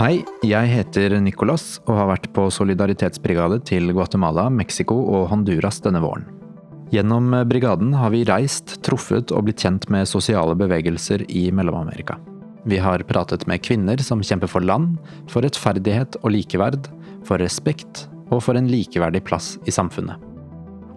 Hei, jeg heter Nicolas og har vært på solidaritetsbrigade til Guatemala, Mexico og Honduras denne våren. Gjennom brigaden har vi reist, truffet og blitt kjent med sosiale bevegelser i Mellom-Amerika. Vi har pratet med kvinner som kjemper for land, for rettferdighet og likeverd, for respekt og for en likeverdig plass i samfunnet.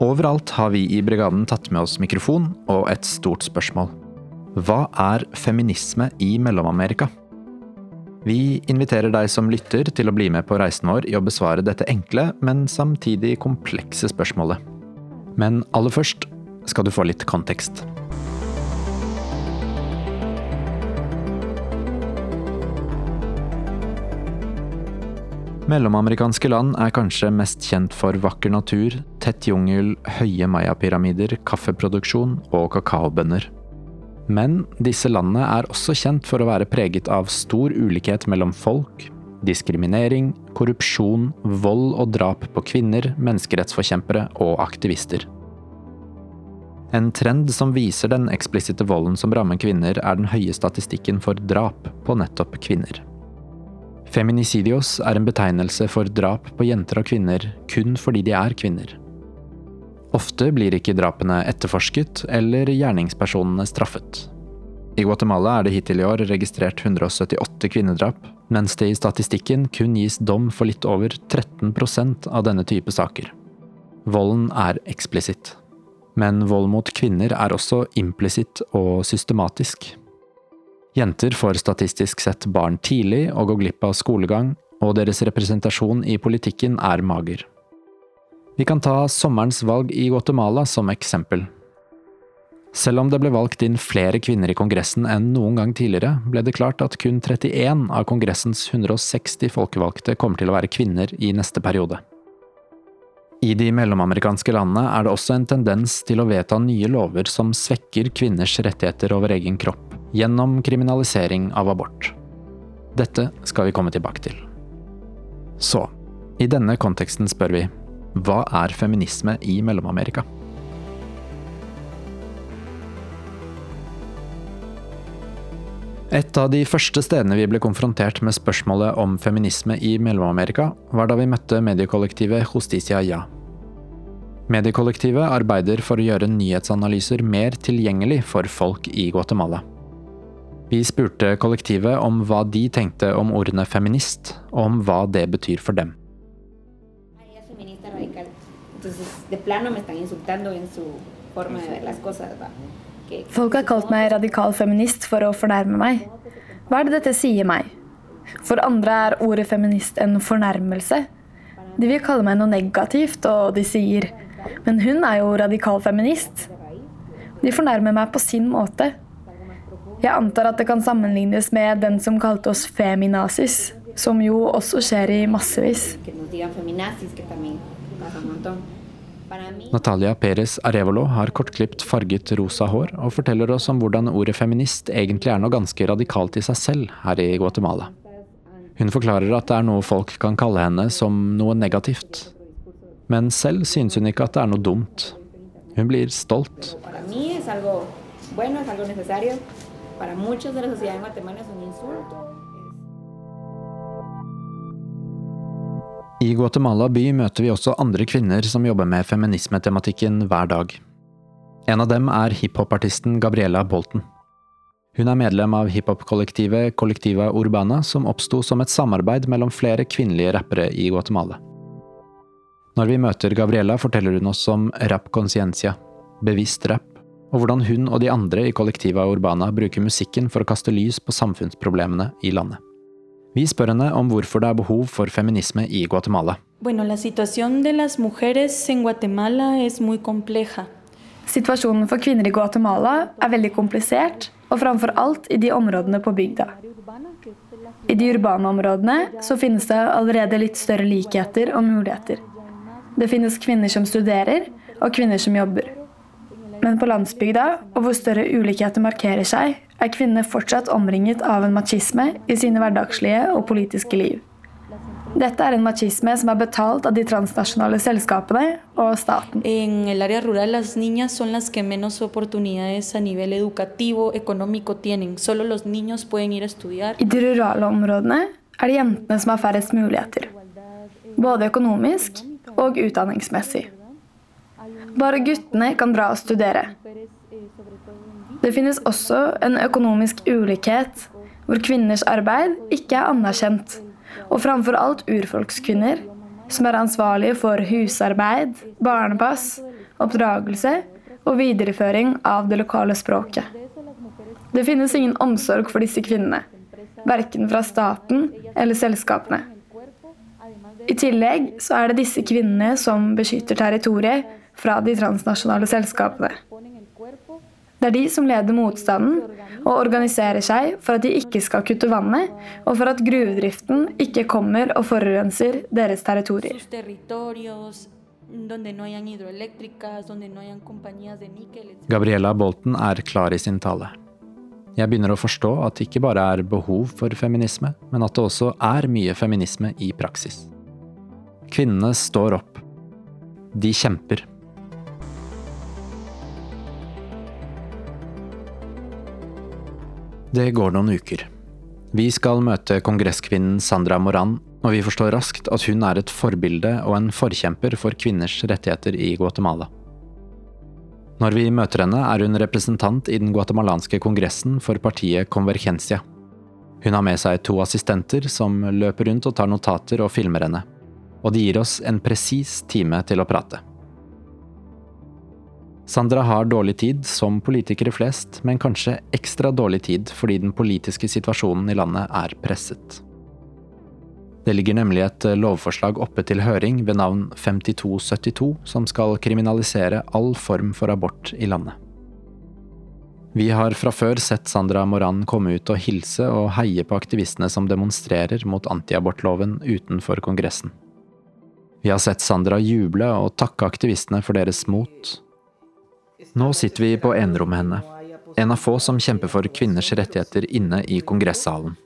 Overalt har vi i brigaden tatt med oss mikrofon og et stort spørsmål. Hva er feminisme i Mellom-Amerika? Vi inviterer deg som lytter til å bli med på reisen vår i å besvare dette enkle, men samtidig komplekse spørsmålet. Men aller først skal du få litt kontekst. Mellomamerikanske land er kanskje mest kjent for vakker natur, tett jungel, høye mayapyramider, kaffeproduksjon og kakaobønner. Men disse landene er også kjent for å være preget av stor ulikhet mellom folk, diskriminering, korrupsjon, vold og drap på kvinner, menneskerettsforkjempere og aktivister. En trend som viser den eksplisitte volden som rammer kvinner, er den høye statistikken for drap på nettopp kvinner. Feminicidios er en betegnelse for drap på jenter og kvinner kun fordi de er kvinner. Ofte blir ikke drapene etterforsket eller gjerningspersonene straffet. I Guatemala er det hittil i år registrert 178 kvinnedrap, mens det i statistikken kun gis dom for litt over 13% av denne type saker. Volden er eksplisitt. Men vold mot kvinner er også implisitt og systematisk. Jenter får statistisk sett barn tidlig og går glipp av skolegang, og deres representasjon i politikken er mager. Vi kan ta sommerens valg i Guatemala som eksempel. Selv om det ble valgt inn flere kvinner i Kongressen enn noen gang tidligere, ble det klart at kun 31 av Kongressens 160 folkevalgte kommer til å være kvinner i neste periode. I de mellomamerikanske landene er det også en tendens til å vedta nye lover som svekker kvinners rettigheter over egen kropp, gjennom kriminalisering av abort. Dette skal vi komme tilbake til. Så, i denne konteksten spør vi hva er feminisme i Mellom-Amerika? Et av de første stedene vi ble konfrontert med spørsmålet om feminisme i Mellom-Amerika, var da vi møtte mediekollektivet Justicia Ja. Mediekollektivet arbeider for å gjøre nyhetsanalyser mer tilgjengelig for folk i Guatemala. Vi spurte kollektivet om hva de tenkte om ordene feminist, og om hva det betyr for dem. Entonces, de plano me están insultando en su forma de ver las cosas. ¿va? Folk har kalt meg radikal feminist for å fornærme meg. Hva er det dette sier meg? For andre er ordet feminist en fornærmelse. De vil kalle meg noe negativt, og de sier Men hun er jo radikal feminist. De fornærmer meg på sin måte. Jeg antar at det kan sammenlignes med den som kalte oss feminazis, som jo også skjer i massevis. Natalia Perez Arevolo har kortklipt farget rosa hår, og forteller oss om hvordan ordet feminist egentlig er noe ganske radikalt i seg selv her i Guatemala. Hun forklarer at det er noe folk kan kalle henne som noe negativt. Men selv synes hun ikke at det er noe dumt. Hun blir stolt. Para muchos de la sociedad en Guatemala es un insulto. I Guatemala by møter vi også andre kvinner som jobber med feminismetematikken hver dag. En av dem er hiphop-artisten Gabriela Bolten. Hun er medlem av hiphop-kollektivet Collectiva Urbana, som oppsto som et samarbeid mellom flere kvinnelige rappere i Guatemala. Når vi møter Gabriela, forteller hun oss om rap conciencia, bevisst rap, og hvordan hun og de andre i kollektiva Urbana bruker musikken for å kaste lys på samfunnsproblemene i landet. Vi spør henne om hvorfor det er behov for feminisme i Guatemala. Bueno, la situación de las mujeres en Guatemala es muy compleja. Situasjonen for kvinner i Guatemala er veldig komplisert, og framfor alt i de områdene på bygda. I de urbane områdene så finnes det allerede litt større likheter og muligheter. Det finnes kvinner som studerer, og kvinner som jobber. Men på landsbygda, og hvor større ulikheter markerer seg, er kvinner fortsatt omringet av en machisme i sine hverdagslige og politiske liv. Dette er en machisme som er betalt av de transnasjonale selskapene og staten. Rural. I de rurale områdene er det jentene som har færrest muligheter. Både økonomisk og utdanningsmessig. Bare guttene kan dra og studere. Det finnes også en økonomisk ulikhet hvor kvinners arbeid ikke er anerkjent, og framfor alt urfolkskvinner, som er ansvarlige for husarbeid, barnepass, oppdragelse og videreføring av det lokale språket. Det finnes ingen omsorg for disse kvinnene, verken fra staten eller selskapene. I tillegg så er det disse kvinnene som beskytter territoriet fra de transnasjonale selskapene. Det er de som leder motstanden og organiserer seg for at de ikke skal kutte vannet, og for at gruvedriften ikke kommer og forurenser deres territorier. Gabriella Bolten er klar i sin tale. Jeg begynner å forstå at det ikke bare er behov for feminisme, men at det også er mye feminisme i praksis. Kvinnene står opp. De kjemper. Det går noen uker. Vi skal møte kongresskvinnen Sandra Moran, og vi forstår raskt at hun er et forbilde og en forkjemper for kvinners rettigheter i Guatemala. Når vi møter henne, er hun representant i den guatemalanske kongressen for partiet Convergencia. Hun har med seg to assistenter som løper rundt og tar notater og filmer henne. Og de gir oss en presis time til å prate. Sandra har dårlig tid, som politikere flest, men kanskje ekstra dårlig tid fordi den politiske situasjonen i landet er presset. Det ligger nemlig et lovforslag oppe til høring ved navn 5272 som skal kriminalisere all form for abort i landet. Vi har fra før sett Sandra Moran komme ut og hilse og heie på aktivistene som demonstrerer mot antiabortloven utenfor Kongressen. Vi har sett Sandra juble og takke aktivistene for deres mot. Nå sitter vi på enerom med henne, en av få som kjemper for kvinners rettigheter inne i kongressalen.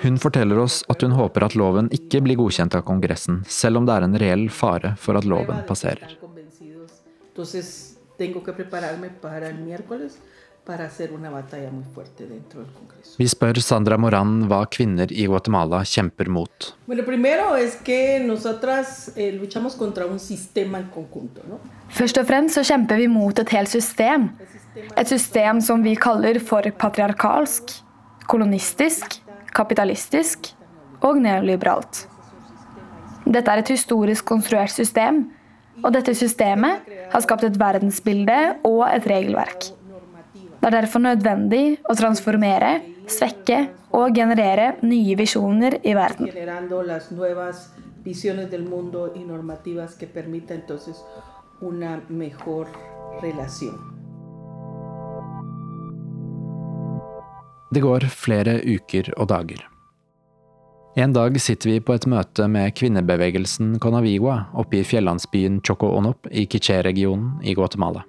Hun forteller oss at hun håper at loven ikke blir godkjent av Kongressen, selv om det er en reell fare for at loven passerer. Entonces tengo que prepararme para el miércoles para hacer una batalla muy fuerte dentro del Congreso. Vi spør Sandra Moran hva kvinner i Guatemala kjemper mot. Eh. Først og fremst så kjemper vi mot et helt system. Et system som vi kaller for patriarkalsk, kolonistisk, kapitalistisk og neoliberalt. Dette er et historisk konstruert system, og dette systemet har skapt et verdensbilde og et regelverk. Det er derfor nødvendig å transformere, svekke og generere nye visjoner i verden. Generando las nuevas visiones del mundo y normativas que permita entonces una mejor relación. Det går flere uker og dager. En dag sitter vi på et møte med kvinnebevegelsen Conavigua oppe i fjellandsbyen Choco-Onop i Quiché-regionen i Guatemala.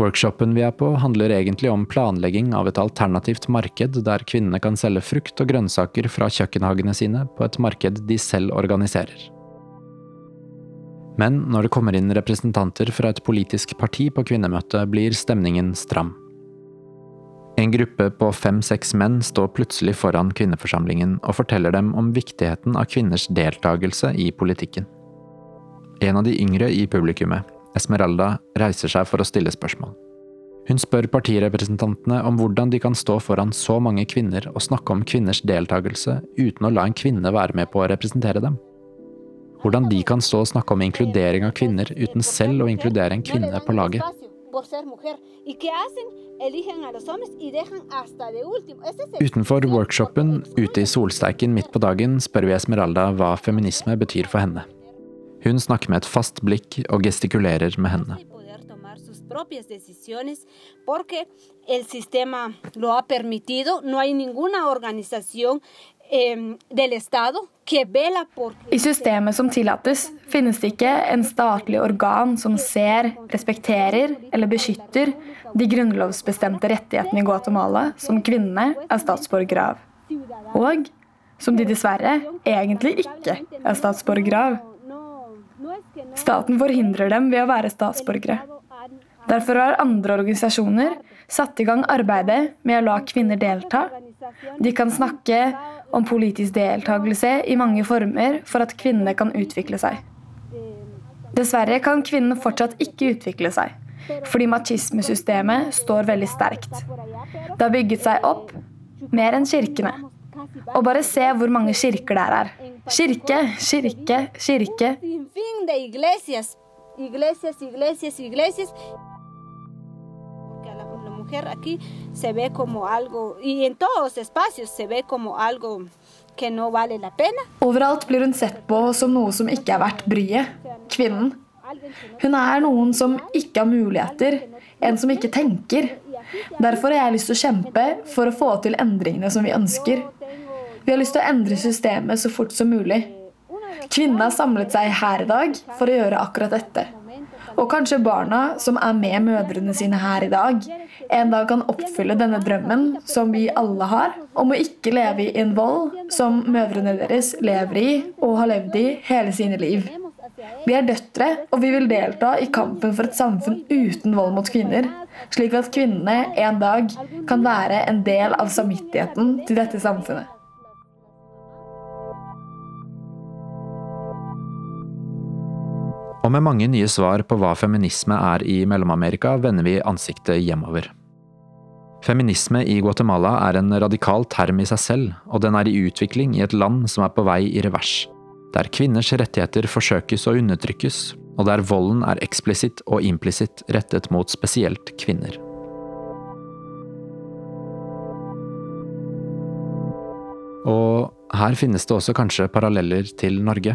Workshopen vi er på handler egentlig om planlegging av et alternativt marked der kvinnene kan selge frukt og grønnsaker fra kjøkkenhagene sine på et marked de selv organiserer. Men når det kommer inn representanter fra et politisk parti på kvinnemøtet, blir stemningen stram. En gruppe på fem–seks menn står plutselig foran kvinneforsamlingen og forteller dem om viktigheten av kvinners deltakelse i politikken. En av de yngre i publikummet, Esmeralda, reiser seg for å stille spørsmål. Hun spør partirepresentantene om hvordan de kan stå foran så mange kvinner og snakke om kvinners deltakelse uten å la en kvinne være med på å representere dem. Hvordan de kan stå og snakke om inkludering av kvinner uten selv å inkludere en kvinne på laget. Utenfor workshopen, ute i solsteiken midt på dagen, spør vi Esmeralda hva feminisme betyr for henne. Hun snakker med et fast blikk og gestikulerer med por I systemet som tillates, finnes det ikke en statlig organ som ser, respekterer eller beskytter de grunnlovsbestemte rettighetene i Guatemala som kvinnene er statsborgere av. Og som de dessverre egentlig ikke er statsborgere av. Staten forhindrer dem ved å være statsborgere. Derfor har andre organisasjoner satt i gang arbeidet med å la kvinner delta. De kan snakke om politisk deltakelse i mange former for at kvinnene kan utvikle seg. Dessverre kan kvinnen fortsatt ikke utvikle seg, fordi machismesystemet står veldig sterkt. Det har bygget seg opp mer enn kirkene. Og bare se hvor mange kirker det er her. Kirke, kirke, kirke. Fin de iglesias, iglesias, iglesias, iglesias. Porque a la, la mujer aquí se ve como algo, y en todos los espacios se ve como algo que no vale la pena. Overalt blir hun sett på som noe som ikke er verdt bryet. Kvinnen. Hun er noen som ikke har muligheter, en som ikke tenker. Derfor har jeg lyst til å kjempe for å få til endringene som vi ønsker. Vi har lyst til å endre systemet så fort som mulig. Kvinnene har samlet seg her i dag for å gjøre akkurat dette. Og kanskje barna som er med mødrene sine her i dag, en dag kan oppfylle denne drømmen som vi alle har, om å ikke leve i en vold som mødrene deres lever i og har levd i hele sine liv. Vi er døtre, og vi vil delta i kampen for et samfunn uten vold mot kvinner, slik at kvinnene en dag kan være en del av samvittigheten til dette samfunnet. Og med mange nye svar på hva feminisme er i Mellom-Amerika, vender vi ansiktet hjemover. Feminisme i Guatemala er en radikal term i seg selv, og den er i utvikling i et land som er på vei i revers. Der kvinners rettigheter forsøkes å undertrykkes, og der volden er eksplisitt og implisitt rettet mot spesielt kvinner. Og her finnes det også kanskje paralleller til Norge.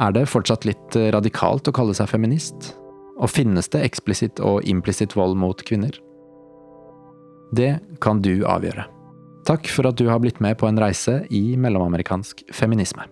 Er det fortsatt litt radikalt å kalle seg feminist? Og finnes det eksplisitt og implisitt vold mot kvinner? Det kan du avgjøre. Takk for at du har blitt med på en reise i mellomamerikansk feminisme.